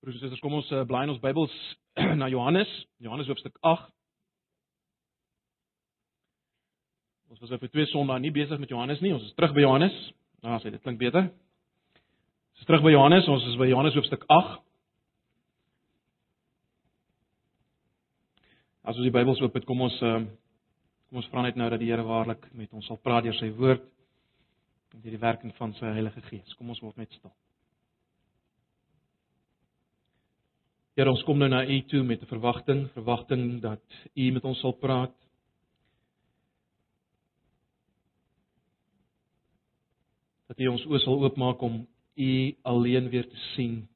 Broers en susters, kom ons uh, blaai in ons Bybels na Johannes, Johannes hoofstuk 8. Ons was vir twee Sondae nie besig met Johannes nie. Ons is terug by Johannes. Nou, sê dit klink beter. Ons is terug by Johannes. Ons is by Johannes hoofstuk 8. As ons die Bybels oop het, kom ons uh, kom ons vra net nou dat die Here waarlik met ons sal praat deur sy woord en deur die werking van sy Heilige Gees. Kom ons word net stil. Here, ons kom nou na U toe met 'n verwagting, verwagting dat U met ons sal praat. Dat U ons oë sal oopmaak om U alleen weer te sien.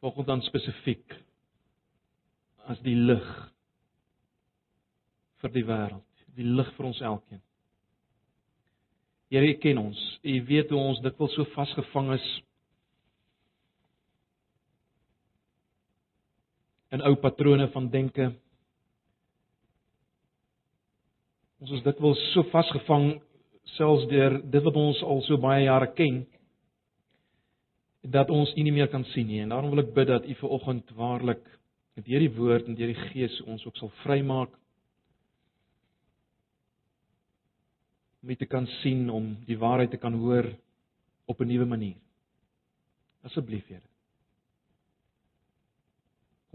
Volgens dan spesifiek as die lig vir die wêreld, die lig vir ons elkeen. Here, U ken ons. U weet hoe ons dikwels so vasgevang is in ou patrone van denke. Ons is dikwels so vasgevang selfs deur dit wat ons al so baie jare ken dat ons U nie meer kan sien nie. En daarom wil ek bid dat U ver oggend waarlik met hierdie woord en deur die Gees ons ook sal vrymaak om dit te kan sien om die waarheid te kan hoor op 'n nuwe manier. Asseblief, Here.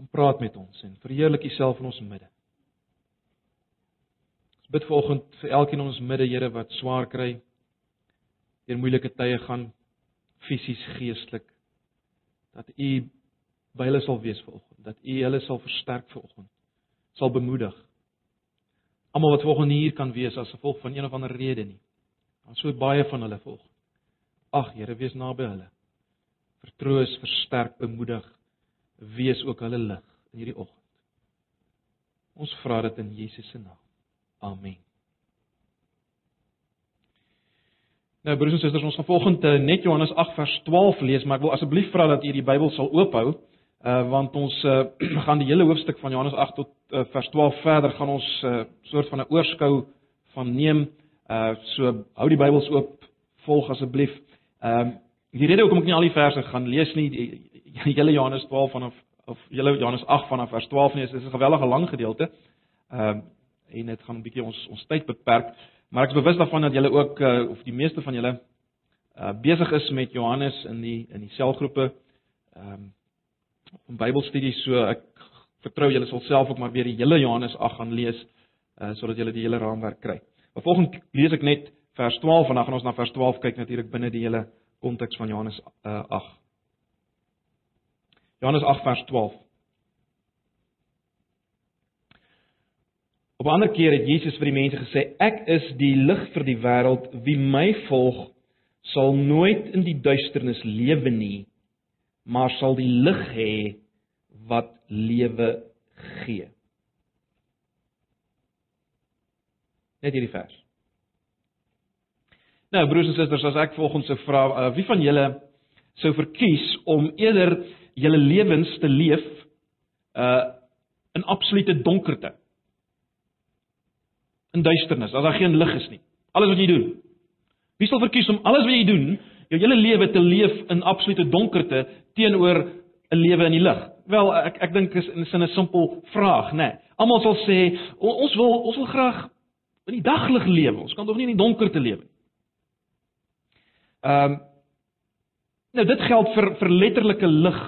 Kom praat met ons en verheerlik U self in ons midde. Ons bid vanoggend vir elkeen in ons midde, Here, wat swaar kry, deur moeilike tye gaan, fisies, geestelik, dat U by hulle sal wees vanoggend, dat U hulle sal versterk vanoggend, sal bemoedig. Almal wat vanoggend hier kan wees as gevolg van een of ander rede nie. Daar so baie van hulle volg. Ag Here, wees naby hulle. Vertroos, versterk, bemoedig wees ook hulle lig in hierdie oggend. Ons vra dit in Jesus se naam. Amen. Nou broers en susters, ons gaan volgende net Johannes 8 vers 12 lees, maar ek wil asseblief vra dat u die Bybel sal oophou, uh want ons uh, gaan die hele hoofstuk van Johannes 8 tot uh, vers 12 verder gaan ons 'n uh, soort van 'n oorskou van neem. Uh so hou die Bybels oop, volg asseblief. Ehm uh, die rede hoekom ek nie al die verse gaan lees nie, die, hele Johannes 12 vanaf of hele Johannes 8 vanaf vers 12 nie, is 'n gewellige lang gedeelte. Ehm uh, en dit gaan 'n bietjie ons ons tyd beperk, maar ek is bewus daarvan dat julle ook uh, of die meeste van julle uh besig is met Johannes in die in die selgroepe ehm um, om Bybelstudies, so ek vertrou julle sal self ook maar weer die hele Johannes 8 gaan lees uh sodat julle die hele raamwerk kry. Maar volgens lees ek net vers 12 en dan gaan ons na vers 12 kyk natuurlik binne die hele konteks van Johannes uh 8. Johannes 8 vers 12. Op 'n ander keer het Jesus vir die mense gesê: "Ek is die lig vir die wêreld. Wie my volg, sal nooit in die duisternis lewe nie, maar sal die lig hê wat lewe gee." Net hierdie vers. Nou broers en susters, as ek volgens se vra, uh, wie van julle sou verkies om eerder julle lewens te leef uh in absolute donkerte. In duisternis, as daar geen lig is nie. Alles wat jy doen. Wie sal verkies om alles wat jy doen, jou hele lewe te leef in absolute donkerte teenoor 'n lewe in die lig? Wel, ek ek dink is in 'n simpel vraag, né? Nee. Almal sal sê ons wil ons wil graag in die daglig lewe. Ons kan tog nie in die donkerte lewe nie. Ehm um, nou dit geld vir vir letterlike lig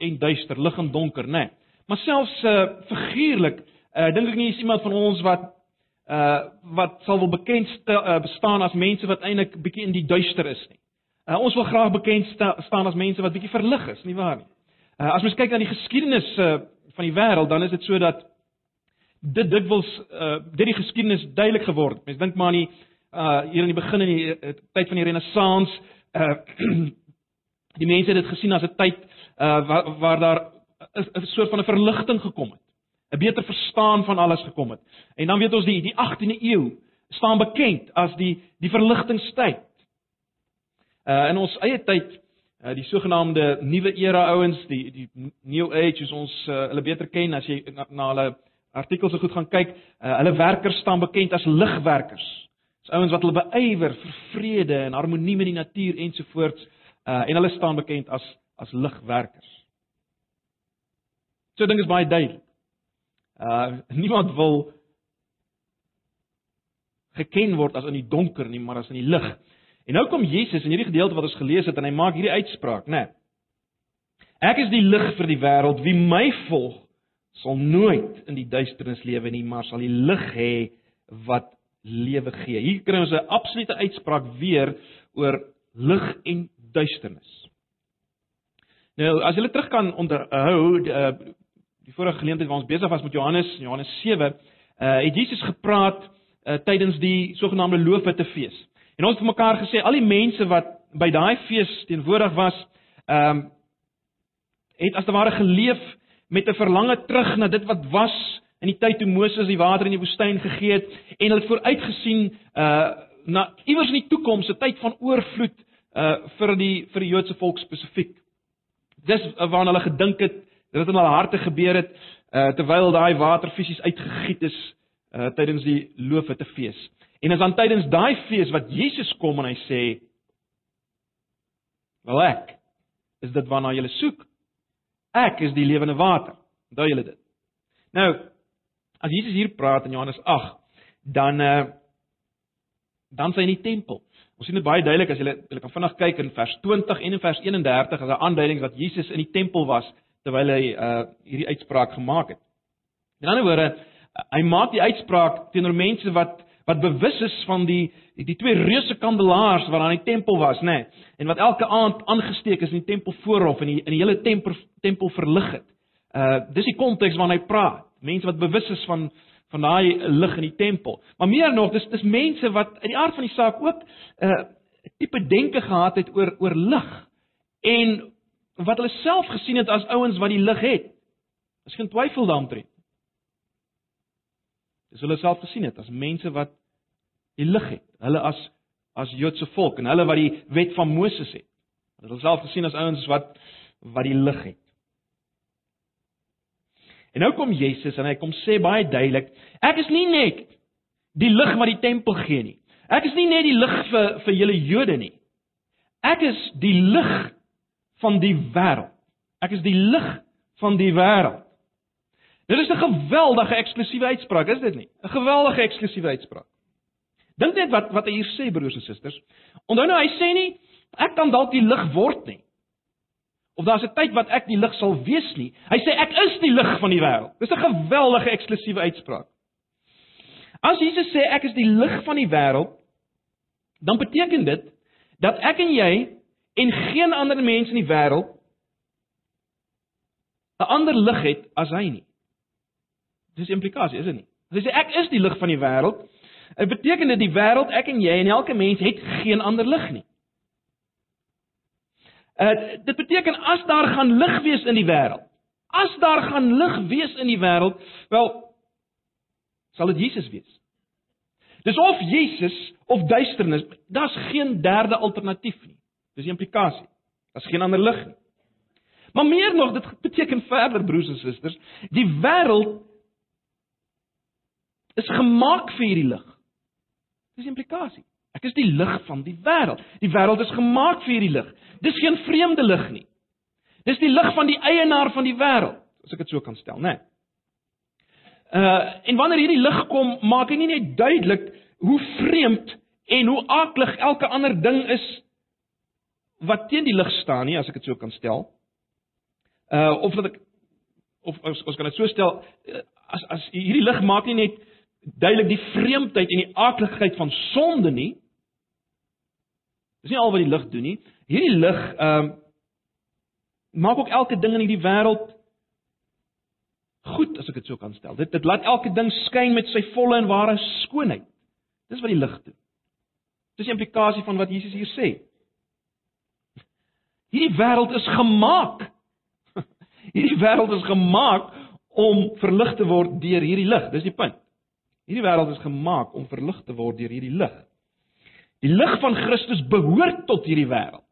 en duister, lig en donker, né? Nee. Maar selfs uh figuurlik, uh dink ek nie is iemand van ons wat uh wat sal wel bekend stel, uh, bestaan as mense wat eintlik bietjie in die duister is nie. Uh ons wil graag bekend sta, staan as mense wat bietjie verlig is, nie waar nie? Uh as mens kyk na die geskiedenis uh van die wêreld, dan is dit so dat dit dit wels uh dit die geskiedenis duidelik geword. Mens dink maar aan die uh hier in die begin in die uh, tyd van die renessans, uh die mense het dit gesien as 'n tyd uh waar, waar daar 'n soort van 'n verligting gekom het. 'n Beter verstaan van alles gekom het. En dan weet ons die die 18de eeu staan bekend as die die verligtingstyd. Uh in ons eie tyd uh die sogenaamde nuwe era ouens, die die new age soos ons uh, hulle beter ken as jy na, na hulle artikels so goed gaan kyk, uh, hulle werkers staan bekend as ligwerkers. Dis ouens wat hulle beywer vir vrede en harmonie met die natuur ensovoorts uh en hulle staan bekend as as ligwerkers. So ding is baie duidelik. Uh niemand wil geken word as in die donker nie, maar as in die lig. En nou kom Jesus in hierdie gedeelte wat ons gelees het en hy maak hierdie uitspraak, né? Nee. Ek is die lig vir die wêreld. Wie my volg, sal nooit in die duisternis lewe nie, maar sal die lig hê wat lewe gee. Hier kry ons 'n absolute uitspraak weer oor lig en duisternis. Nou, as jy terug kan onthou die, uh, die vorige geleentheid waar ons besig was met Johannes, Johannes 7, uh, het Jesus gepraat uh, tydens die sogenaamde loofhuttefees. En ons het mekaar gesê al die mense wat by daai fees teenwoordig was, ehm um, het as te ware geleef met 'n verlange terug na dit wat was in die tyd toe Moses die water in die woestyn gegee het en hulle het vooruitgesien uh na iewers in die toekoms 'n tyd van oorvloed uh vir die vir die Joodse volk spesifiek. Dis waarna hulle gedink het dit het in hulle harte gebeur het uh terwyl daai water fisies uitgegiet is uh tydens die loofhutte fees. En as dan tydens daai fees wat Jesus kom en hy sê Wel ek is dit waarna jy soek. Ek is die lewende water. Onthou julle dit. Nou as Jesus hier praat in Johannes 8, dan uh dan sy in die tempel. Ons sien dit baie duidelik as jy jy kan vinnig kyk in vers 20 en in vers 31 as 'n aanduiding dat Jesus in die tempel was terwyl hy uh hierdie uitspraak gemaak het. In ander woorde, hy maak die uitspraak teenoor mense wat wat bewus is van die die twee reuse kandelaars wat aan die tempel was, nê, nee, en wat elke aand aangesteek is in die tempel voorhof en in die, die hele tempel tempel verlig het. Uh dis die konteks waarna hy praat. Mense wat bewus is van van daai lig in die tempel. Maar meer nog, dis dis mense wat uit die aard van die saak ook 'n uh, tipe denke gehad het oor oor lig en wat hulle self gesien het as ouens wat die lig het. Is geen twyfel daaroor. Dis hulle self gesien het as mense wat die lig het. Hulle as as Joodse volk en hulle wat die wet van Moses het. Hulle self gesien as ouens wat wat die lig het. En nou kom Jesus en hy kom sê baie duidelik, ek is nie net die lig wat die tempel gee nie. Ek is nie net die lig vir vir julle Jode nie. Ek is die lig van die wêreld. Ek is die lig van die wêreld. Dit is 'n geweldige eksklusiewe uitspraak, is dit nie? 'n Geweldige eksklusiewe uitspraak. Dink net wat wat hy hier sê broers en susters. Onthou nou hy sê nie ek kan dalk die lig word nie of daar's 'n tyd wat ek die lig sal wees nie. Hy sê ek is die lig van die wêreld. Dis 'n geweldige eksklusiewe uitspraak. As Jesus sê ek is die lig van die wêreld, dan beteken dit dat ek en jy en geen ander mens in die wêreld 'n ander lig het as hy nie. Dis implikasie, is dit nie? As hy sê ek is die lig van die wêreld, dit beteken dit die wêreld, ek en jy en elke mens het geen ander lig nie. Uh dit beteken as daar gaan lig wees in die wêreld. As daar gaan lig wees in die wêreld, wel sal dit Jesus wees. Dis of Jesus of duisternis, daar's geen derde alternatief nie. Dis die implikasie. Daar's geen ander lig nie. Maar meer nog, dit beteken verder broers en susters, die wêreld is gemaak vir hierdie lig. Dis die implikasie. Ek is die lig van die wêreld. Die wêreld is gemaak vir hierdie lig. Dis geen vreemde lig nie. Dis die lig van die eienaar van die wêreld, as ek dit so kan stel, né? Nee. Uh en wanneer hierdie lig kom, maak hy nie net duidelik hoe vreemd en hoe aaklig elke ander ding is wat teen die lig staan nie, as ek dit so kan stel. Uh of dat ek of ons kan dit so stel uh, as as hierdie lig maak nie net duidelik die vreemdheid en die aakligheid van sonde nie. Dis nie al wat die lig doen nie. Hierdie lig ehm um, maak ook elke ding in hierdie wêreld goed as ek dit so kan stel. Dit dit laat elke ding skyn met sy volle en ware skoonheid. Dis wat die lig doen. Dis die implikasie van wat Jesus hier sê. Hierdie wêreld is gemaak. Hierdie wêreld is gemaak om verlig te word deur hierdie lig. Dis die punt. Hierdie wêreld is gemaak om verlig te word deur hierdie lig. Die lig van Christus behoort tot hierdie wêreld.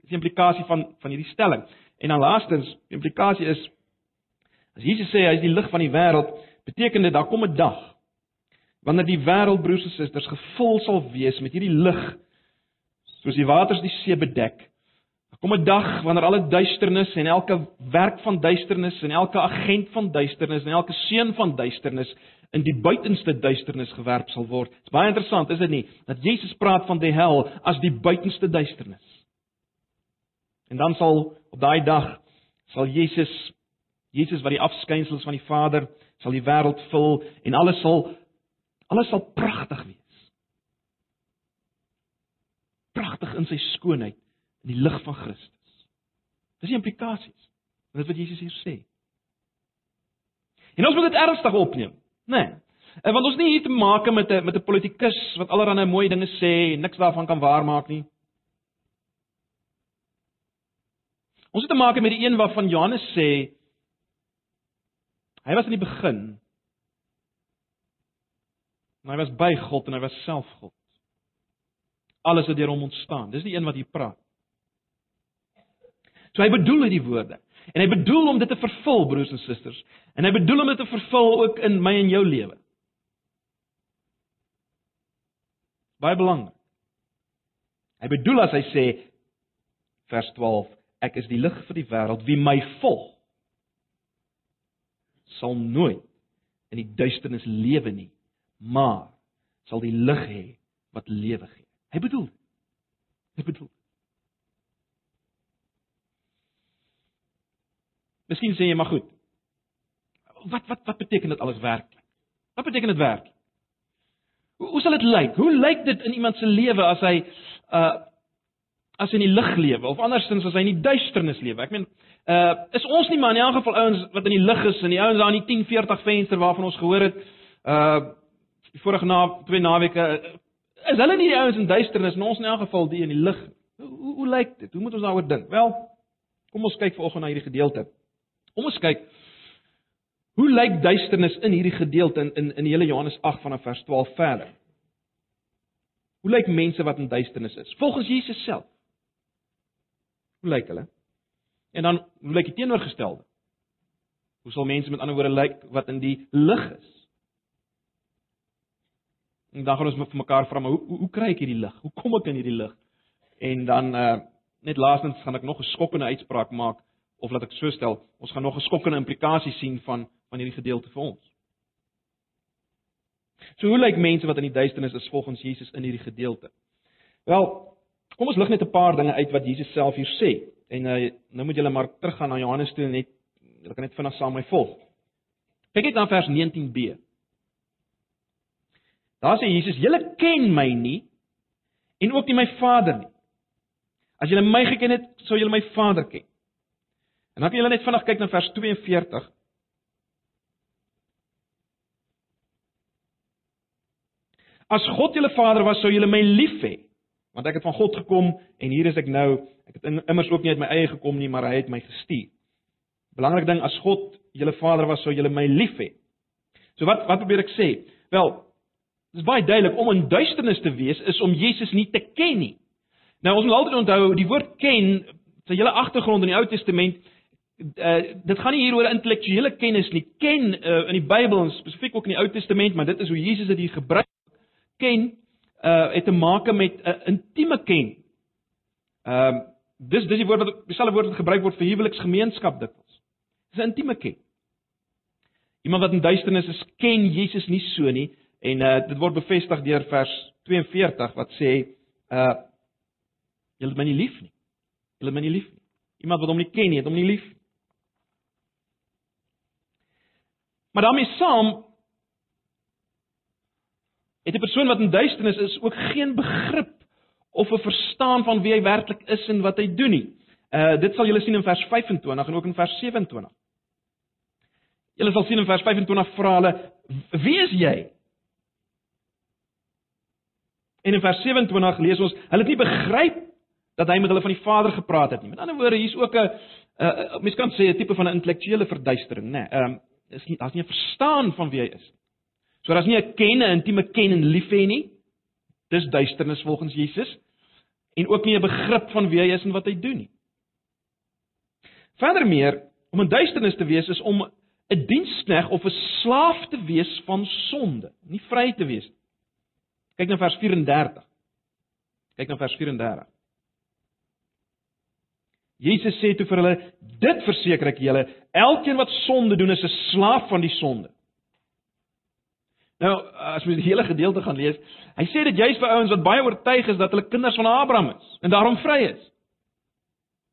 Dis die implikasie van van hierdie stelling. En dan laastens, die implikasie is as Jesus sê hy is die lig van die wêreld, beteken dit daar kom 'n dag wanneer die wêreld broers en susters gevul sal wees met hierdie lig soos die waters die see bedek, kom 'n dag wanneer alle duisternis en elke werk van duisternis en elke agent van duisternis en elke seun van duisternis in die buitenste duisternis gewerp sal word. Dit is baie interessant, is dit nie? Dat Jesus praat van die hel as die buitenste duisternis. En dan sal op daai dag sal Jesus Jesus wat die afskynsels van die Vader sal die wêreld vul en alles sal alles sal pragtig wees. Pragtig in sy skoonheid in die lig van Christus. Dis die implikasies. Dit is wat Jesus hier sê. En ons moet dit ernstig opneem, né? Nee. Want ons nie hier te maak met 'n met 'n politikus wat allerlei mooi dinge sê en niks daarvan kan waarmaak nie. Ons het te maak met die een waarvan Johannes sê hy was in die begin. En hy was by God en hy was self God. Alles het deur hom ontstaan. Dis die een wat hier praat. So hy bedoel hierdie woorde. En hy bedoel om dit te vervul, broers en susters. En hy bedoel om dit te vervul ook in my en jou lewe. Baie belangrik. Hy bedoel as hy sê vers 12, ek is die lig vir die wêreld, wie my volg sal nooit in die duisternis lewe nie, maar sal die lig hê wat lewe gee. Hy bedoel. Hy bedoel. Miskien sê jy maar goed. Wat wat wat beteken dit alles werklik? Wat beteken dit werk? Hoe, hoe sal dit lyk? Hoe lyk dit in iemand se lewe as hy uh as hy in die lig lewe of andersins as hy in die duisternis lewe? Ek meen, uh is ons nie maar in elk geval ouens wat in die lig is en die ouens daar in die 1040 venster waarvan ons gehoor het uh vorige na twee naweke is hulle nie die ouens in duisternis en ons in elk geval die in die lig. Hoe, hoe, hoe lyk dit? Hoe moet ons daaroor dink? Wel, kom ons kyk vanoggend na hierdie gedeelte. Kom ons kyk hoe lyk duisternis in hierdie gedeelte in in in hele Johannes 8 vanaf vers 12 verder. Hoe lyk mense wat in duisternis is? Volgens Jesus self. Hoe lyk hulle? En dan hoe lyk die teenoorgestelde? Hoe sal mense met ander woorde lyk wat in die lig is? En dan gaan ons vir mekaar vra, maar hoe hoe, hoe kry ek hierdie lig? Hoe kom ek in hierdie lig? En dan uh net laastens gaan ek nog 'n skokkende uitspraak maak of laat ek so stel, ons gaan nog 'n skokkende implikasie sien van van hierdie gedeelte vir ons. So hoe lyk mense wat in die duisternis is volgens Jesus in hierdie gedeelte? Wel, kom ons lig net 'n paar dinge uit wat Jesus self hier sê. En uh, nou moet julle maar teruggaan na Johannes toe net julle kan net vinnig saam my volg. Kyk net na vers 19b. Daar sê Jesus: "Julle ken my nie en ook nie my Vader nie. As julle my geken het, sou julle my Vader ken." En dan kan julle net vinnig kyk na vers 42. As God julle Vader was, sou julle my lief hê, want ek het van God gekom en hier is ek nou. Ek het immers ook nie uit my eie gekom nie, maar hy het my gestuur. Belangrike ding, as God julle Vader was, sou julle my lief hê. So wat wat probeer ek sê? Wel, dit is baie duidelik om in duisternis te wees is om Jesus nie te ken nie. Nou ons moet altyd onthou die woord ken, sy hele agtergrond in die Ou Testament uh, dit gaan nie hier oor intellektuele kennis nie. Ken uh, in die Bybel en spesifiek ook in die Ou Testament, maar dit is hoe Jesus dit hier gebruik. Ken uh het te maak met 'n uh, intieme ken. Ehm uh, dis dis die woord wat dieselfde woord wat gebruik word vir huweliksgemeenskap dikwels. Dis 'n intieme ken. Iemand wat in duisternis is, ken Jesus nie so nie en uh dit word bevestig deur vers 42 wat sê uh julle het my nie lief nie. Julle het my nie lief nie. Iemand wat hom nie ken nie, het hom nie lief nie. Maar daarmee saam het 'n persoon wat in duisternis is ook geen begrip of 'n verstaan van wie hy werklik is en wat hy doen nie. Uh dit sal julle sien in vers 25 en ook in vers 27. Julle sal sien in vers 25 vra hulle: "Wie is jy?" En in vers 27 lees ons: "Hulle het nie begryp dat hy met hulle van die Vader gepraat het nie." Met ander woorde, hier's ook 'n uh, mens kan sê 'n tipe van 'n intellektuele verduistering, né? Nee, ehm um, is nie daar's nie 'n verstaan van wie hy is nie. So daar's nie 'n ken, 'n intieme ken en lief hê nie. Dis duisternis volgens Jesus en ook nie 'n begrip van wie hy is en wat hy doen nie. Verdermeer, om in duisternis te wees is om 'n dienskneg of 'n slaaf te wees van sonde, nie vry te wees nie. Kyk na vers 34. Kyk na vers 34. Jesus sê toe vir hulle: "Dit verseker ek julle, elkeen wat sonde doen is 'n slaaf van die sonde." Nou, as mens die hele gedeelte gaan lees, hy sê dit juist vir ouens wat baie oortuig is dat hulle kinders van Abraham is en daarom vry is.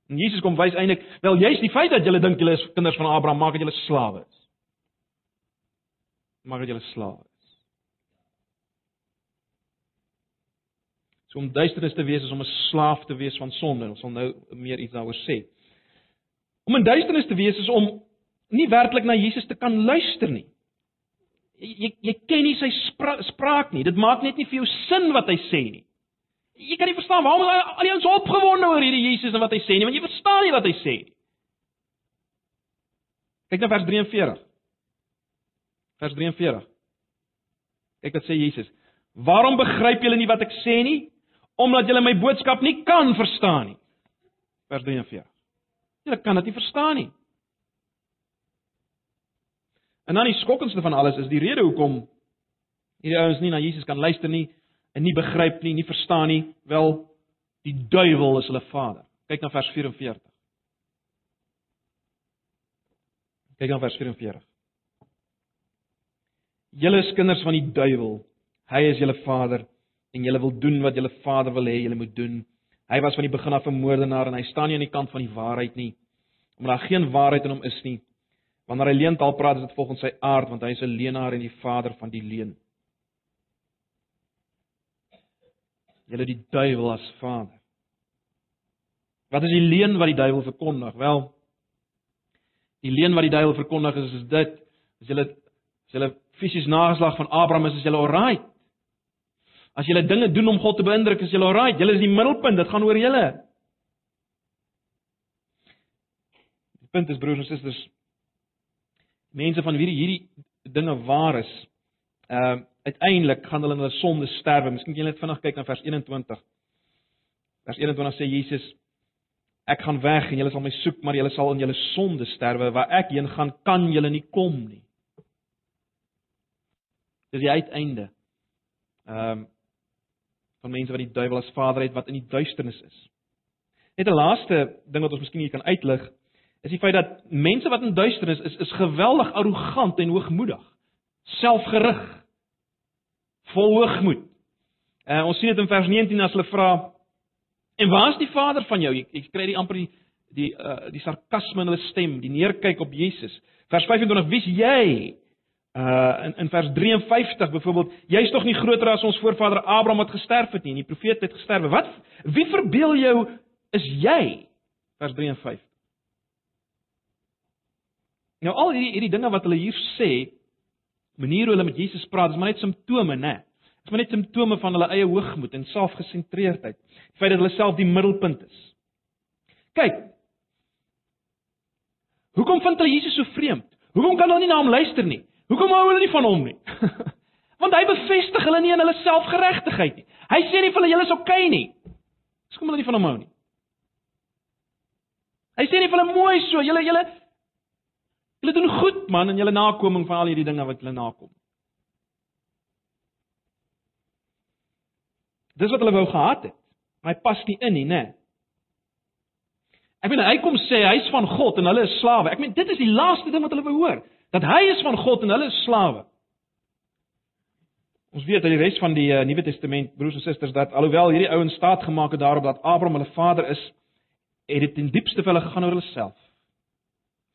En Jesus kom wys eintlik, wel juist die feit dat julle dink julle is kinders van Abraham maak dat julle slawe is. Maak dat julle slawe is. So om duisternis te wees is om 'n slaaf te wees van sonde. Ons sal nou meer iets daaroor sê. Om in duisternis te wees is om nie werklik na Jesus te kan luister nie. Jy jy ken nie sy spra spraak nie. Dit maak net nie vir jou sin wat hy sê nie. Jy kan nie verstaan waarom al, die ons opgewonde oor hierdie Jesus en wat hy sê nie, want jy verstaan nie wat hy sê nie. Kyk na vers 43. Vers 43. Kyk wat sê Jesus. Waarom begryp julle nie wat ek sê nie? Omdat julle my boodskap nie kan verstaan nie. Vers 43. Julle kan dit nie verstaan nie. En dan die skokkendste van alles is die rede hoekom hierdie ouens nie na Jesus kan luister nie en nie begryp nie, nie verstaan nie, wel die duiwel is hulle vader. Kyk na vers 44. Kyk na vers 44. Julle is kinders van die duiwel. Hy is julle vader en julle wil doen wat julle vader wil hê julle moet doen. Hy was van die begin af 'n moordenaar en hy staan nie aan die kant van die waarheid nie, omdat daar geen waarheid in hom is nie. Wanneer hy leentaal praat, is dit volgens sy aard, want hy is 'n leenaar en die vader van die leuen. Julle die duiwel as vader. Wat is die leuen wat die duiwel verkondig? Wel, die leuen wat die duiwel verkondig is is dit: as julle as julle fisies nageslag van Abraham is, is julle alright. As julle dinge doen om God te beïndruk, is julle alright. Julle is die middelpunt, dit gaan oor julle. Die punt is broers en susters, mense van wie hierdie dinge waar is, ehm uh, uiteindelik gaan hulle in hulle sonde sterwe. Miskien jy net vinnig kyk na vers 21. Vers 21 sê Jesus ek gaan weg en julle sal my soek, maar julle sal in julle sonde sterwe. Waar ek heen gaan, kan julle nie kom nie. Dis die uiteinde. Ehm um, van mense wat die duiwel as vader het wat in die duisternis is. Net 'n laaste ding wat ons miskien hier kan uitlig, is die feit dat mense wat in duisternis is, is geweldig arrogant en hoogmoedig, selfgerig vol hoogmoed. Uh, ons sien dit in vers 19 as hulle vra en waar is die Vader van jou? Ek kry die amper die die uh, die sarkasme in hulle stem, die neerkyk op Jesus. Vers 25: Wie's jy? Uh in in vers 53 byvoorbeeld, jy's tog nie groter as ons voorvader Abraham wat gesterf het nie, en die profeet het gesterf. Wat wie verbeel jou is jy? Vers 53. Nou al hierdie hierdie dinge wat hulle hier sê, manier hoe hulle met Jesus praat, is maar net simptome, né? Dit is maar net simptome van hulle eie hoogmoed en selfgesentreerdheid. Die feit dat hulle self die middelpunt is. Kyk. Hoekom vind hulle Jesus so vreemd? Hoekom kan hulle nie na hom luister nie? Hoekom hou hulle nie van hom nie? Want hy bevestig hulle nie in hulle selfgeregtigheid nie. Hy sê nie vir hulle julle is oukei okay nie. Dis kom hulle nie van hom hou nie. Hy sê nie vir hulle mooi so, julle julle Julle doen goed man in julle nakoming van al hierdie dinge wat julle nakom. Dis wat hulle wou gehad het. Maar hy pas nie in nie, né? Ek bedoel hy kom sê hy's van God en hulle is slawe. Ek meen dit is die laaste ding wat hulle wou hoor, dat hy is van God en hulle is slawe. Ons weet uit die res van die uh, Nuwe Testament, broers en susters, dat alhoewel hierdie ouens staat gemaak het daarop dat Abraham hulle vader is, het dit in diepste vir hulle gegaan oor hulle self.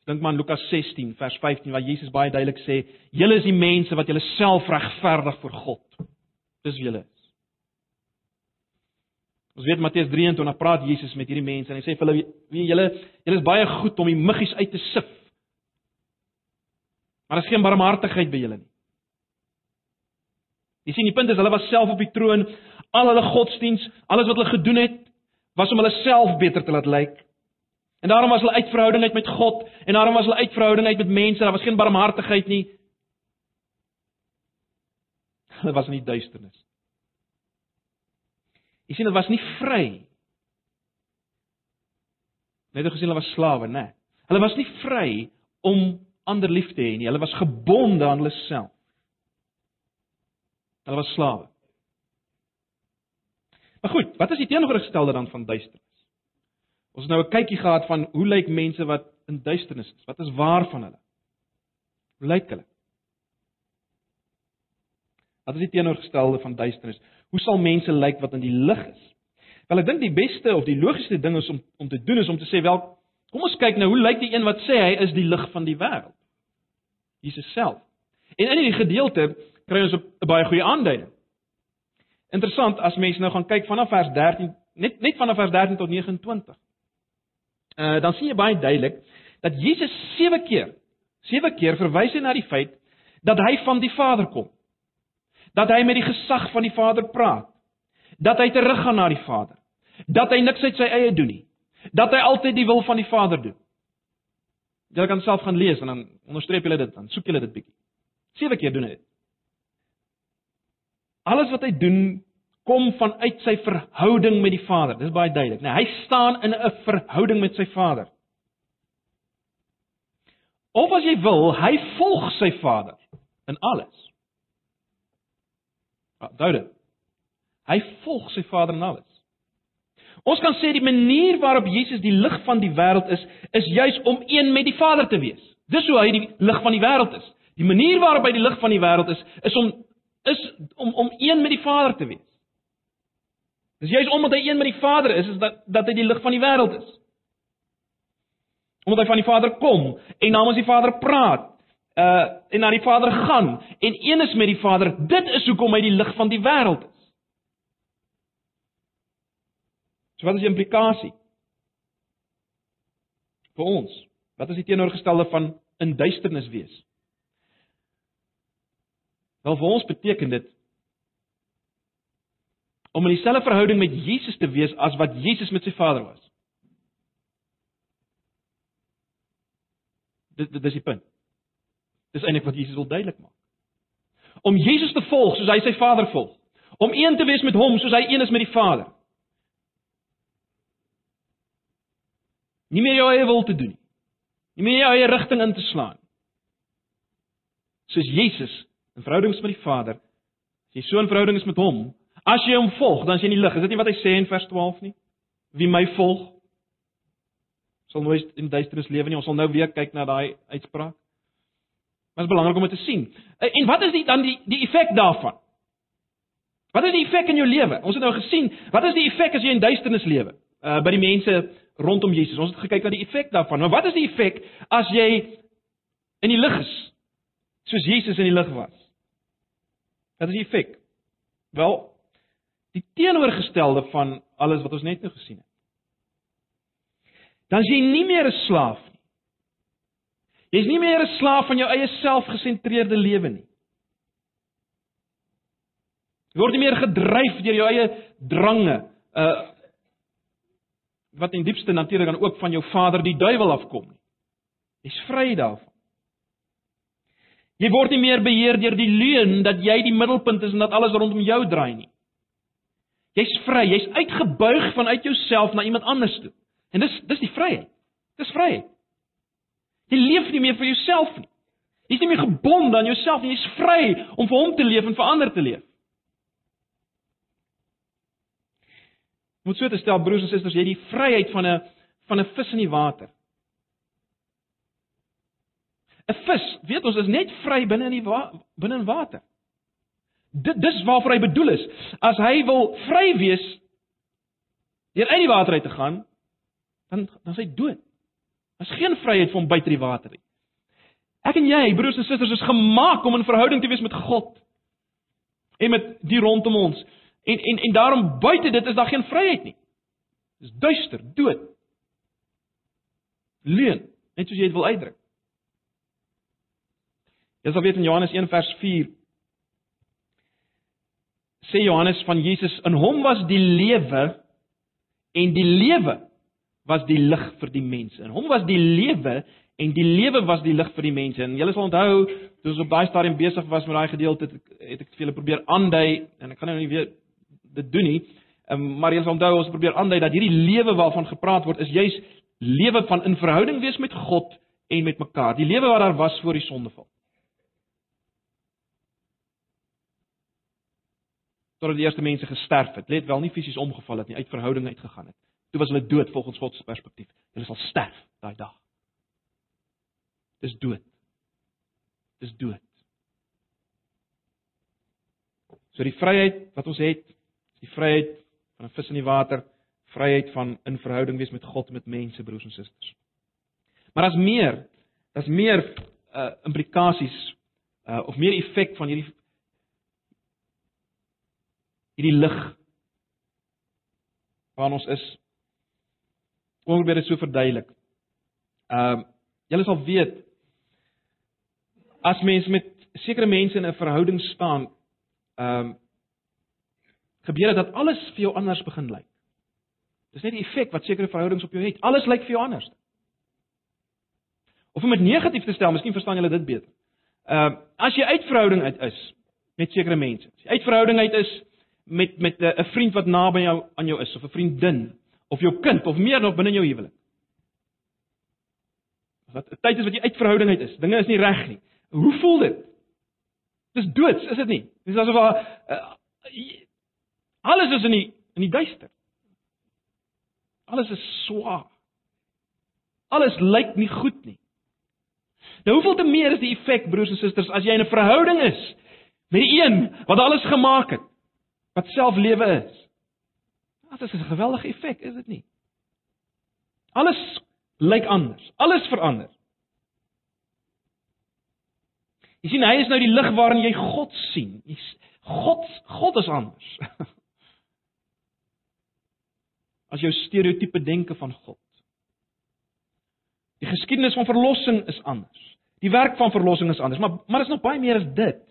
Dink maar aan Lukas 16 vers 15 waar Jesus baie duidelik sê: "Julle is die mense wat julle self regverdig voor God." Dis julle. Ons weet Matteus 23 praat Jesus met hierdie mense en hy sê vir hulle: "Wie julle julle is baie goed om die muggies uit te sif. Maar daar is geen barmhartigheid by julle nie." Jy sien die punt is hulle was self op die troon, al hulle godsdiens, alles wat hulle gedoen het, was om hulle self beter te laat lyk. En daarom was hulle uit verhouding uit met God en daarom was hulle uit verhouding uit met mense. Daar was geen barmhartigheid nie. Hulle was in die duisternis. Jy sien, hulle was nie vry. Net gesien hulle was slawe, né? Hulle was nie vry om ander lief te hê nie. Hulle was gebonde aan hulle self. Hulle was slawe. Maar goed, wat is die teenoorgestelde dan van duisternis? Ons het nou 'n kykie gehad van hoe lyk mense wat in duisternis is? Wat is waar van hulle? Hoe lyk hulle? Wat is die teenoorgestelde van duisternis? Hoe sal mense lyk wat in die lig is? Wel ek dink die beste of die logiesste ding is om om te doen is om te sê wel kom ons kyk nou hoe lyk die een wat sê hy is die lig van die wêreld? Jesus self. En in hierdie gedeelte kry ons 'n baie goeie aanduiding. Interessant as mense nou gaan kyk vanaf vers 13 net net vanaf vers 13 tot 29. Uh dan sien jy baie duidelik dat Jesus sewe keer sewe keer verwys hy na die feit dat hy van die Vader kom. Dat hy met die gesag van die Vader praat. Dat hy teruggaan na die Vader. Dat hy niks uit sy eie doen nie. Dat hy altyd die wil van die Vader doen. Jy kan self gaan lees en dan onderstreep jy dit dan, soek jy dit bietjie. Sewe keer doen hy dit. Alles wat hy doen kom vanuit sy verhouding met die Vader. Dis baie duidelik. Nee, hy staan in 'n verhouding met sy Vader. Of as jy wil, hy volg sy Vader in alles. Ja, duidelik. Hy volg sy Vader in alles. Ons kan sê die manier waarop Jesus die lig van die wêreld is, is juis om een met die Vader te wees. Dis hoe hy die lig van die wêreld is. Die manier waarop hy die lig van die wêreld is, is om is om om een met die Vader te wees. Dis juist omdat hy een met die Vader is, is dat dat hy die lig van die wêreld is. Omdat hy van die Vader kom en namens die Vader praat, uh en na die Vader gaan en een is met die Vader, dit is hoekom hy die lig van die wêreld is. So wat is die implikasie? Vir ons, wat is die teenoorgestelde van in duisternis wees? Wel vir ons beteken dit om in dieselfde verhouding met Jesus te wees as wat Jesus met sy Vader was. Dit dit is die punt. Dis eintlik wat Jesus wil duidelik maak. Om Jesus te volg soos hy sy Vader volg. Om een te wees met hom soos hy een is met die Vader. Nie meer jou eie wil te doen nie. Nie meer jou eie rigting in te slaan. Soos Jesus in verhoudings met die Vader, as jy so 'n verhouding is met hom, As jy hom volg, dan is jy in die lig. Is dit nie wat hy sê in vers 12 nie? Wie my volg, sal nooit in duisternis lewe nie. Ons sal nou weer kyk na daai uitspraak. Maar dit is belangrik om dit te sien. En wat is die dan die die effek daarvan? Wat is die effek in jou lewe? Ons het nou gesien, wat is die effek as jy in duisternis lewe? Uh by die mense rondom Jesus. Ons het gekyk na die effek daarvan. Maar wat is die effek as jy in die lig is? Soos Jesus in die lig was. Wat is die effek? Wel, die teenoorgestelde van alles wat ons net nou gesien het. Dan is jy nie meer 'n slaaf nie. Jy's nie meer 'n slaaf van jou eie selfgesentreerde lewe nie. Jy word nie meer gedryf deur jou eie drange, uh wat in diepste natuurlik dan ook van jou vader die duiwel afkom nie. Jy's vry daarvan. Jy word nie meer beheer deur die leuen dat jy die middelpunt is en dat alles rondom jou draai nie. Jy's vry, jy's uitgebuig vanuit jouself na iemand anders toe. En dis dis die vryheid. Dis vryheid. Jy leef nie meer vir jouself nie. Jy's nie meer gebonde aan jouself nie, jy's vry om vir hom te leef en vir ander te leef. Moet so te stel broers en susters, jy het die vryheid van 'n van 'n vis in die water. 'n Vis, weet ons, is net vry binne in die wa binne in water. Dit dis waarvoor hy bedoel is. As hy wil vry wees deur uit die water uit te gaan, dan dan is hy dood. Daar's geen vryheid vir hom buite die water nie. Ek en jy, broers en susters, is gemaak om in verhouding te wees met God en met die rondom ons. En en en daarom buite dit is daar geen vryheid nie. Dis duister, dood. Leuen, net soos jy dit wil uitdruk. Jy sal weet in Johannes 1 vers 4 sê Johannes van Jesus in hom was die lewe en die lewe was die lig vir die mense. In hom was die lewe en die lewe was die lig vir die mense. En julle sal onthou, toe ons op daai stadium besig was met daai gedeelte, het ek vir julle probeer aandui en ek gaan nou nie weer dit doen nie. Um, maar julle sal onthou ons probeer aandui dat hierdie lewe waarvan gepraat word is juis lewe van in verhouding wees met God en met mekaar. Die lewe wat daar was voor die sondeval. totdat die eerste mense gesterf het. Let wel nie fisies omgeval het nie, uit verhouding uitgegaan het. toe was hulle dood volgens God se perspektief. Hulle sal sterf daai dag. Dis dood. Dis dood. So die vryheid wat ons het, is die vryheid van 'n vis in die water, vryheid van in verhouding wees met God met mense, broers en susters. Maar daar's meer. Daar's meer uh implikasies uh of meer effek van hierdie hierdie lig waar ons is. Kom probeer dit so verduidelik. Ehm uh, julle sal weet as mens met sekere mense in 'n verhouding staan, ehm um, gebeur dit dat alles vir jou anders begin lyk. Dis net die effek wat sekere verhoudings op jou het. Alles lyk vir jou anders. Of om dit negatief te stel, miskien verstaan julle dit beter. Ehm uh, as jy uit verhouding uit is met sekere mense. As jy uit verhouding uit is met met 'n vriend wat naby jou aan jou is of 'n vriendin of jou kind of meer nog binne jou huwelik. Wat 'n tyd is wat jy uit verhouding uit is. Dinge is nie reg nie. Hoe voel dit? Dis doods, is dit nie? Dis asof uh, alles is in die in die duister. Alles is swaar. Alles lyk nie goed nie. Nou hoeveel te meer is die effek broers en susters as jy in 'n verhouding is met die een wat alles gemaak het, wat self lewe is. Dit is 'n geweldige effek, is dit nie? Alles lyk anders. Alles verander. Jy sien, hy is nou die lig waarin jy God sien. God God is anders. As jou stereotipe denke van God. Die geskiedenis van verlossing is anders. Die werk van verlossing is anders, maar maar is nog baie meer as dit.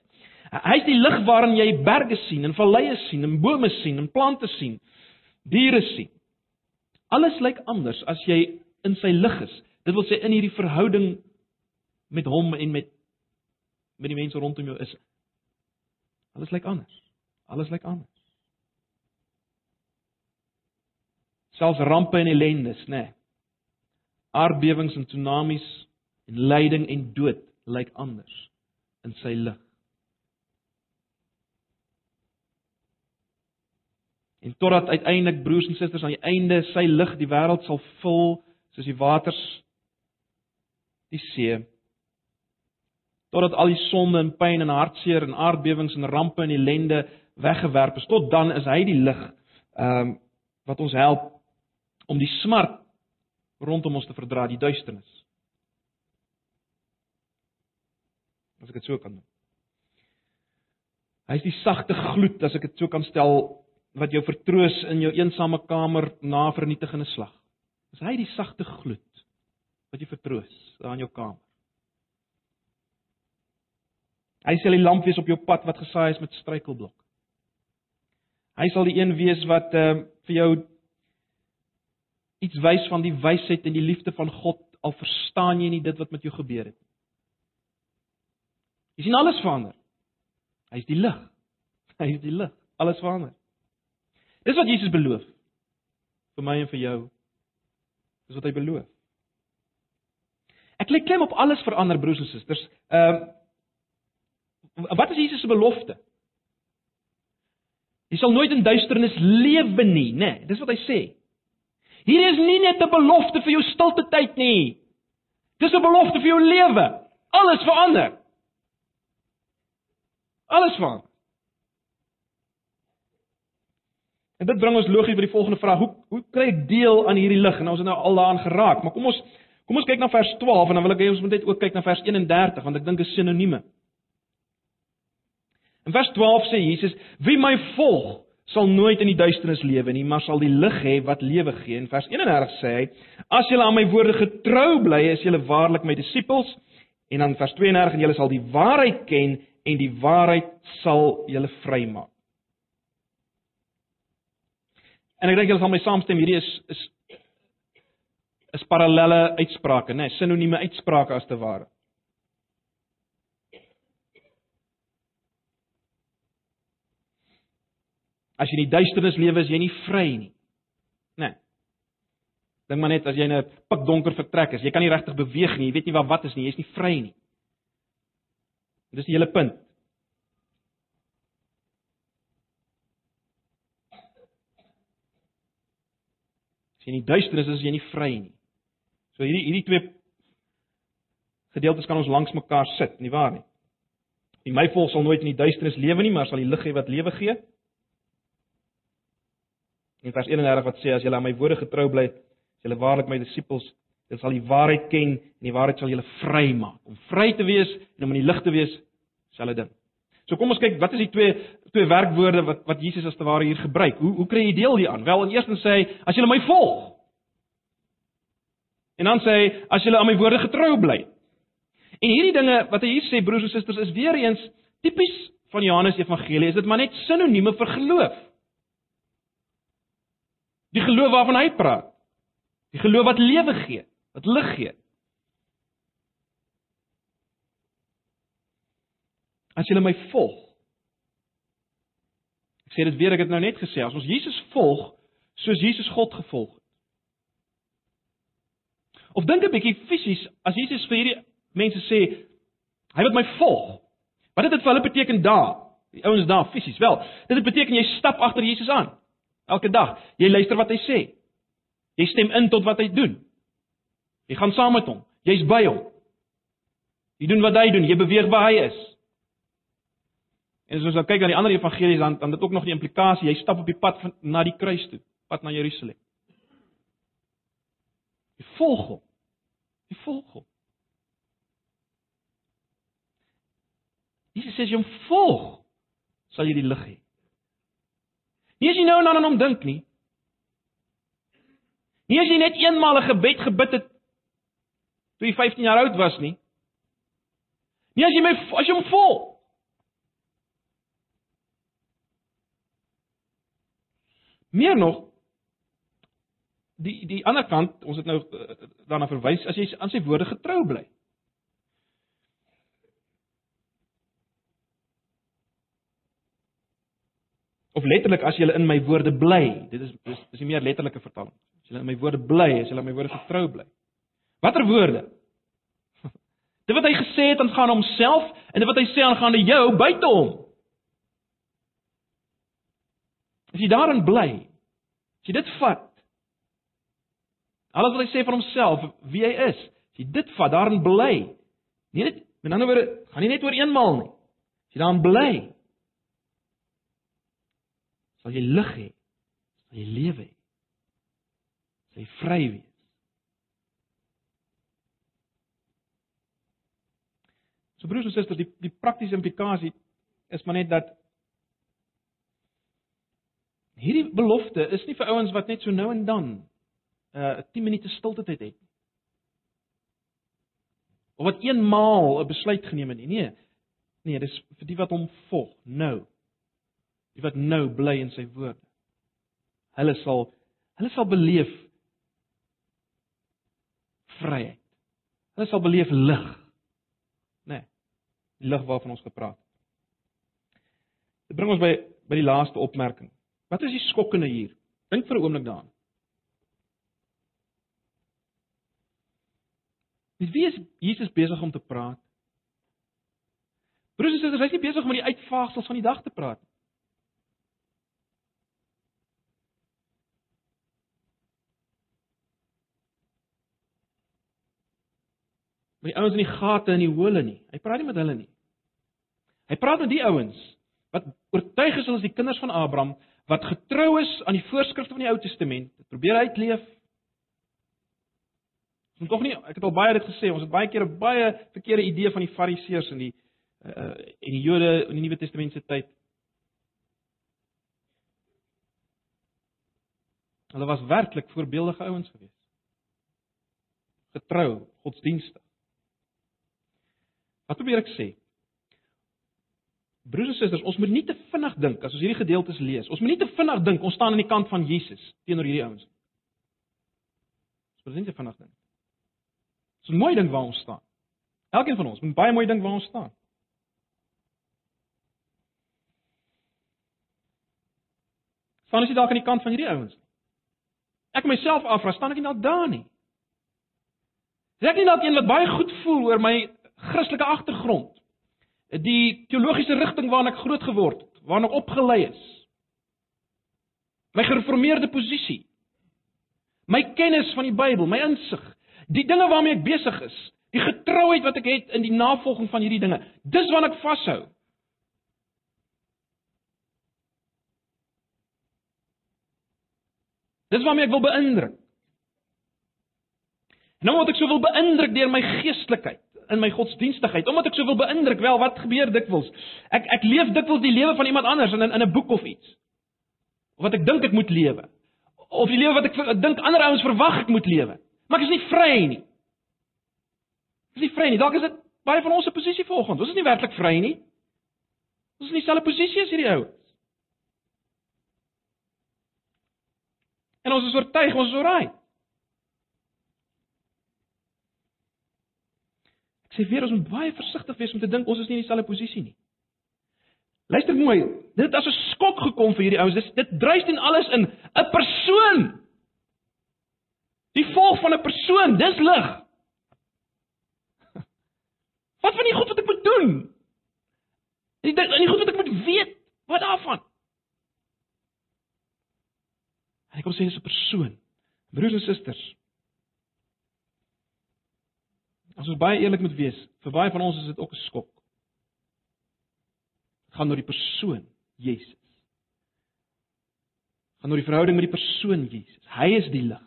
Hy is die lig waarin jy berge sien en valleie sien en bome sien en plante sien, diere sien. Alles lyk anders as jy in sy lig is. Dit wil sê in hierdie verhouding met hom en met met die mense rondom jou is. Alles lyk anders. Alles lyk anders. Selfs rampe en ellendes, nê. Nee. Aardbewings en tsunamies en lyding en dood lyk anders in sy lig. En totdat uiteindelik broers en susters aan die einde sy lig die wêreld sal vul soos die waters die see. Totdat al die sonde en pyn en hartseer en aardbewings en rampe en ellende weggewerp is, tot dan is hy die lig ehm um, wat ons help om die smart rondom ons te verdra, die duisternis. As ek dit so kan noem. Hy is die sagte gloed, as ek dit so kan stel, wat jou vertroos in jou eensame kamer na vernietigende slag. Is hy die sagte gloed wat jou vertroos daar in jou kamer? Hy sal die lamp wees op jou pad wat gesaai is met struikelblok. Hy sal die een wees wat uh, vir jou iets wys van die wysheid en die liefde van God al verstaan jy nie dit wat met jou gebeur het. Jy sien alles verander. Hy is die lig. Hy is die lig. Alles verander. Dis wat Jesus beloof vir my en vir jou. Dis wat hy beloof. Ek lê klem op alles verander broers en susters. Ehm uh, wat is Jesus se belofte? Jy sal nooit in duisternis lewe nie, né? Nee, dis wat hy sê. Hier is nie net 'n belofte vir jou stilte tyd nie. Dis 'n belofte vir jou lewe. Alles verander. Alles verander. En dit bring ons logies by die volgende vraag: Hoe hoe kry ek deel aan hierdie lig? Nou ons het nou al daaraan geraak, maar kom ons kom ons kyk na vers 12 en dan wil ek hê ons moet net ook kyk na vers 31 want ek dink dit is sinonieme. In vers 12 sê Jesus: "Wie my volg, sal nooit in die duisternis lewe nie, maar sal die lig hê wat lewe gee." In vers 31 sê hy: "As julle aan my woorde getrou bly, is julle waarlik my disippels." En dan vers 32 en julle sal die waarheid ken en die waarheid sal julle vrymaak. En ek dink julle sal my saamstem, hierdie is is is parallelle uitsprake, né, nee, sinonieme uitsprake as te ware. As jy in die duisternis lewe, is jy nie vry nie. Né? Nee. Dink maar net as jy in 'n pikdonker vertrek is, jy kan nie regtig beweeg nie, jy weet nie waar wat is nie, jy's nie vry nie. Dis die hele punt. As jy in die duisternis is, is jy nie vry nie. So hierdie hierdie twee gedeeltes kan ons langs mekaar sit, nie waar nie? Die my volk sal nooit in die duisternis lewe nie, maar sal die lig hê wat lewe gee. In vers 31 wat sê as julle aan my woorde getrou bly, as julle waarlik my disippels, dan sal die waarheid ken en die waarheid sal julle vry maak. Om vry te wees en om in die lig te wees, selfe ding. So kom ons kyk, wat is die twee twee werkwoorde wat wat Jesus as te ware hier gebruik? Hoe hoe kry jy deel hieraan? Wel, in eerste sê hy as julle my volg. En dan sê hy as julle aan my woorde getrou bly. En hierdie dinge wat hy hier sê broers en susters is weer eens tipies van Johannes Evangelie, is dit maar net sinonieme vir geloof. Die geloof waarvan hy praat. Die geloof wat lewe gee, wat lig gee. As jy my volg. Ek sê dit weer, ek het nou net gesê, as ons Jesus volg soos Jesus God gevolg het. Of dink 'n bietjie fisies, as Jesus vir hierdie mense sê hy wil my volg. Wat het dit vir hulle beteken daar? Die ouens daar fisies. Wel, dit beteken jy stap agter Jesus aan. Elke dag. Jy luister wat hy sê. Jy stem in tot wat hy doen. Jy gaan saam met hom. Jy's by hom. Jy doen wat hy doen. Jy beweeg waar hy is. En as ons nou kyk na die ander evangelies dan dan dit ook nog die implikasie, jy stap op die pad van na die kruis toe, pad na Jerusalem. Jy volg hom. Jy volg hom. Jesus sê as jy hom volg, sal jy die lig hê. Nie as jy nou en dan aan hom dink nie. Nie as jy net eenmal 'n gebed gebid het toe jy 15 jaar oud was nie. Nie as jy my as jy hom volg. Meer nog die die ander kant, ons het nou uh, daarna verwys as jy aan sy woorde getrou bly. Of letterlik as jy in my woorde bly. Dit is dis is die meer letterlike vertaling. As jy in my woorde bly, as jy in my woorde getrou bly. Watter woorde? Dit wat hy gesê het aangaan homself en dit wat hy sê aangaande jou buite hom. As jy daarin bly, as jy dit vat. Alles wat hy sê van homself, wie hy is, as jy dit vat, daarin bly. Nie net met ander woorde, gaan nie net oor eenmaal nie. As jy daarin bly, sal jy lig hê, sal jy lewe hê. Sal jy vry wees. So broers en susters, die die praktiese implikasie is maar net dat hierdie belofte is nie vir ouens wat net so nou en dan uh 'n 10 minute stilte tyd het nie. Of wat eenmaal 'n besluit geneem het nie. Nee. Nee, dis vir die wat hom volg nou die wat nou bly in sy woord. Hulle sal hulle sal beleef vryheid. Hulle sal beleef lig. Né? Nee, die lig waarvan ons gepraat het. Dit bring ons by by die laaste opmerking. Wat is die skokkende hier? Dink vir 'n oomblik daaraan. Met wie is Jesus besig om te praat? Broers en susters, hy's nie besig om met die uitvaagsels van die dag te praat nie. Met die ouens in die gate en die hole nie. Hy praat nie met hulle nie. Hy praat met die ouens wat oortuig is hulle is die kinders van Abraham wat getrou is aan die voorskrifte van die Ou Testament. Dit probeer uitleef. Ons moet tog nie ek het al baie dit gesê, ons het baie keer 'n baie verkeerde idee van die Fariseërs in die uh en die Jode in die Nuwe Testament se tyd. Hulle was werklik voorbeeldige ouens geweest. Getrou, godsdienstig. Wat probeer ek sê? Broers en susters, ons moet nie te vinnig dink as ons hierdie gedeeltes lees. Ons moet nie te vinnig dink ons staan aan die kant van Jesus teenoor hierdie ouens. Ons moet nie te vinnig dink. Dis 'n mooi ding waar ons staan. Elkeen van ons moet baie mooi dink waar ons staan. Staan ons nie dalk aan die kant van hierdie ouens nie? Ek myself afvra, staan ek nie dalk daar nie? Is ek nie dalk een wat baie goed voel oor my Christelike agtergrond. Die teologiese rigting waarna ek groot geword het, waarna ek opgelei is. My gereformeerde posisie. My kennis van die Bybel, my insig, die dinge waarmee ek besig is, die getrouheid wat ek het in die navolging van hierdie dinge, dis wat ek vashou. Dis waarmee ek wil beïndruk. Nou word ek so wil beïndruk deur my geestelikheid in my godsdienstigheid. Omdat ek so wil beïndruk, wel wat gebeur dikwels? Ek ek leef dikwels die lewe van iemand anders in in 'n boek of iets. Of wat ek dink ek moet lewe. Of die lewe wat ek, ek dink ander ouens verwag ek moet lewe. Maar ek is nie vry nie. Ek is nie vry nie. Dalk is dit baie van ons se posisie volgens. Ons is nie werklik vry nie. Ons is nie dieselfde posisie as hierdie ouens. En ons is oortuig ons is oukei. Sê weer ons moet baie versigtig wees om te dink ons is nie in dieselfde posisie nie. Luister mooi, dit het as 'n skok gekom vir hierdie ouens. Dit dit dryf teen alles in 'n persoon. Die volk van 'n persoon, dis lig. Wat van die goed wat ek moet doen? Die die goed wat ek moet weet, wat daarvan? En ek kom sê dis 'n persoon. Broers en susters. As ons baie eerlik moet wees, vir baie van ons is dit ook 'n skok. Dit gaan oor die persoon Jesus. Dit gaan oor die verhouding met die persoon Jesus. Hy is die lig.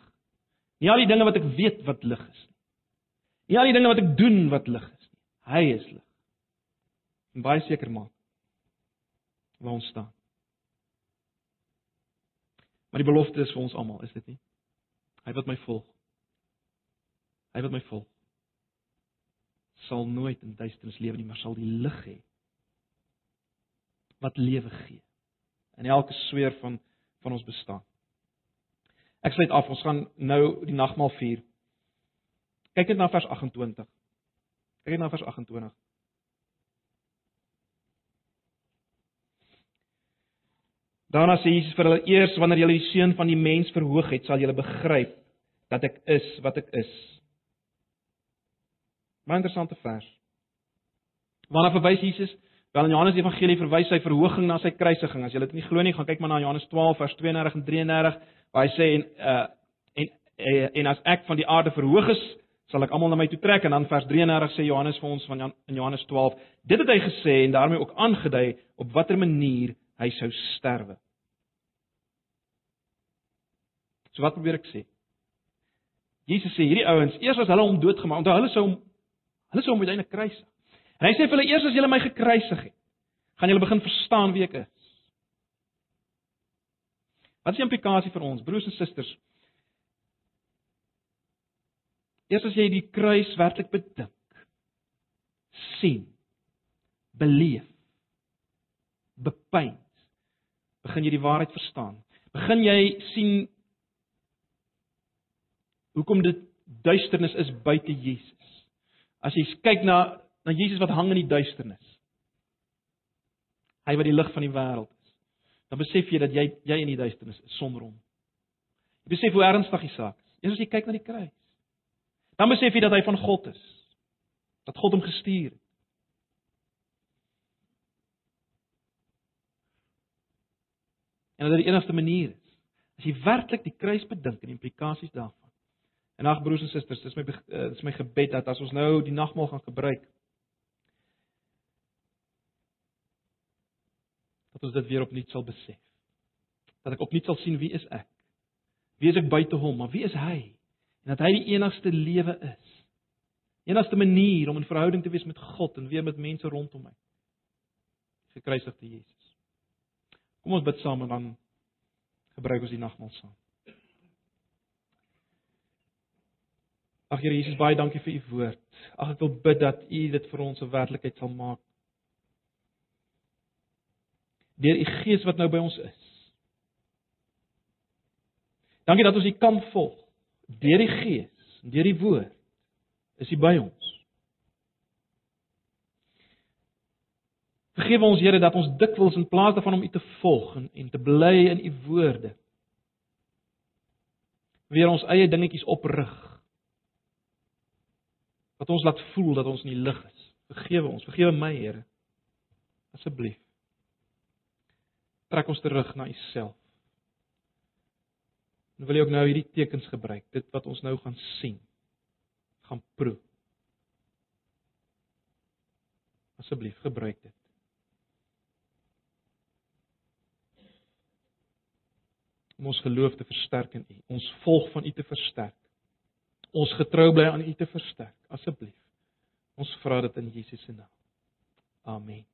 Nie al die dinge wat ek weet wat lig is nie. Nie al die dinge wat ek doen wat lig is nie. Hy is lig. En baie seker maak waar ons staan. Maar die belofte is vir ons almal, is dit nie? Hy wat my volg. Hy wat my volg sal nooit in duisternis lewe nie, maar sal die lig hê wat lewe gee in elke sweer van van ons bestaan. Ek sluit af, ons gaan nou die nagmaal vier. Kyk net na vers 28. Kyk net na vers 28. Daarna sê Jesus vir hulle: "Eers wanneer julle die seun van die mens verhoog het, sal julle begryp dat ek is wat ek is." Baie interessante vers. Waarna verwys Jesus? Wel in Johannes Evangelie verwys hy verhoging na sy kruisiging. As jy dit nie glo nie, gaan kyk maar na Johannes 12 vers 32 en 33 waar hy sê en uh en en, en as ek van die aarde verhoog is, sal ek almal na my toe trek en dan vers 33 sê Johannes vir ons van Jan, in Johannes 12, dit het hy gesê en daarmee ook aangedui op watter manier hy sou sterwe. So wat probeer ek sê? Jesus sê hierdie ouens, eers as hulle hom doodgemaak, onthou hulle sou hom hulle sou hom uiteindelik kruisig. En hy sê vir hulle eers as julle my gekruisig het, gaan julle begin verstaan wie ek is. Wat is die implikasie vir ons, broers en susters? Eers as jy die kruis werklik bedink, sien, beleef, bepyn, begin jy die waarheid verstaan. Begin jy sien hoekom dit duisternis is buite Jesus. As jy kyk na na Jesus wat hang in die duisternis. Hy wat die lig van die wêreld is. Dan besef jy dat jy jy in die duisternis is sonder hom. Jy besef hoe ernstig die saak is. Eers as jy kyk na die kruis. Dan besef jy dat hy van God is. Dat God hom gestuur het. En dat dit die enigste manier is. As jy werklik die kruis bedink en die implikasies daarvan. En ag broers en susters, dis my eh, dis my gebed dat as ons nou die nagmaal gaan gebruik dat ons dit weer opnuut sal besef. Dat ek opnuut sal sien wie is ek? Wie is ek buite hom, maar wie is hy? En dat hy die enigste lewe is. Enigste manier om in verhouding te wees met God en weer met mense rondom my. Gekruisigde Jesus. Kom ons bid saam en dan gebruik ons die nagmaal saam. Ag Here Jesus, baie dankie vir u woord. Ag ek wil bid dat u dit vir ons 'n werklikheid sal maak. Deur u Gees wat nou by ons is. Dankie dat ons u kan volg. Deur die Gees, deur die woord is u by ons. Vergewe ons Here dat ons dikwels in plaas daarvan om U te volg en, en te bly in U woorde weer ons eie dingetjies oprig. Wat ons laat voel dat ons nie lig is. Vergewe ons, vergewe my Here. Asseblief. Trek ons terug na U self. En wil jy ook nou hierdie tekens gebruik, dit wat ons nou gaan sien, gaan proe. Asseblief gebruik dit. om ons geloof te versterk in U, ons volg van U te versterk. Ons getrou bly aan U te versterk, asseblief. Ons vra dit in Jesus se naam. Amen.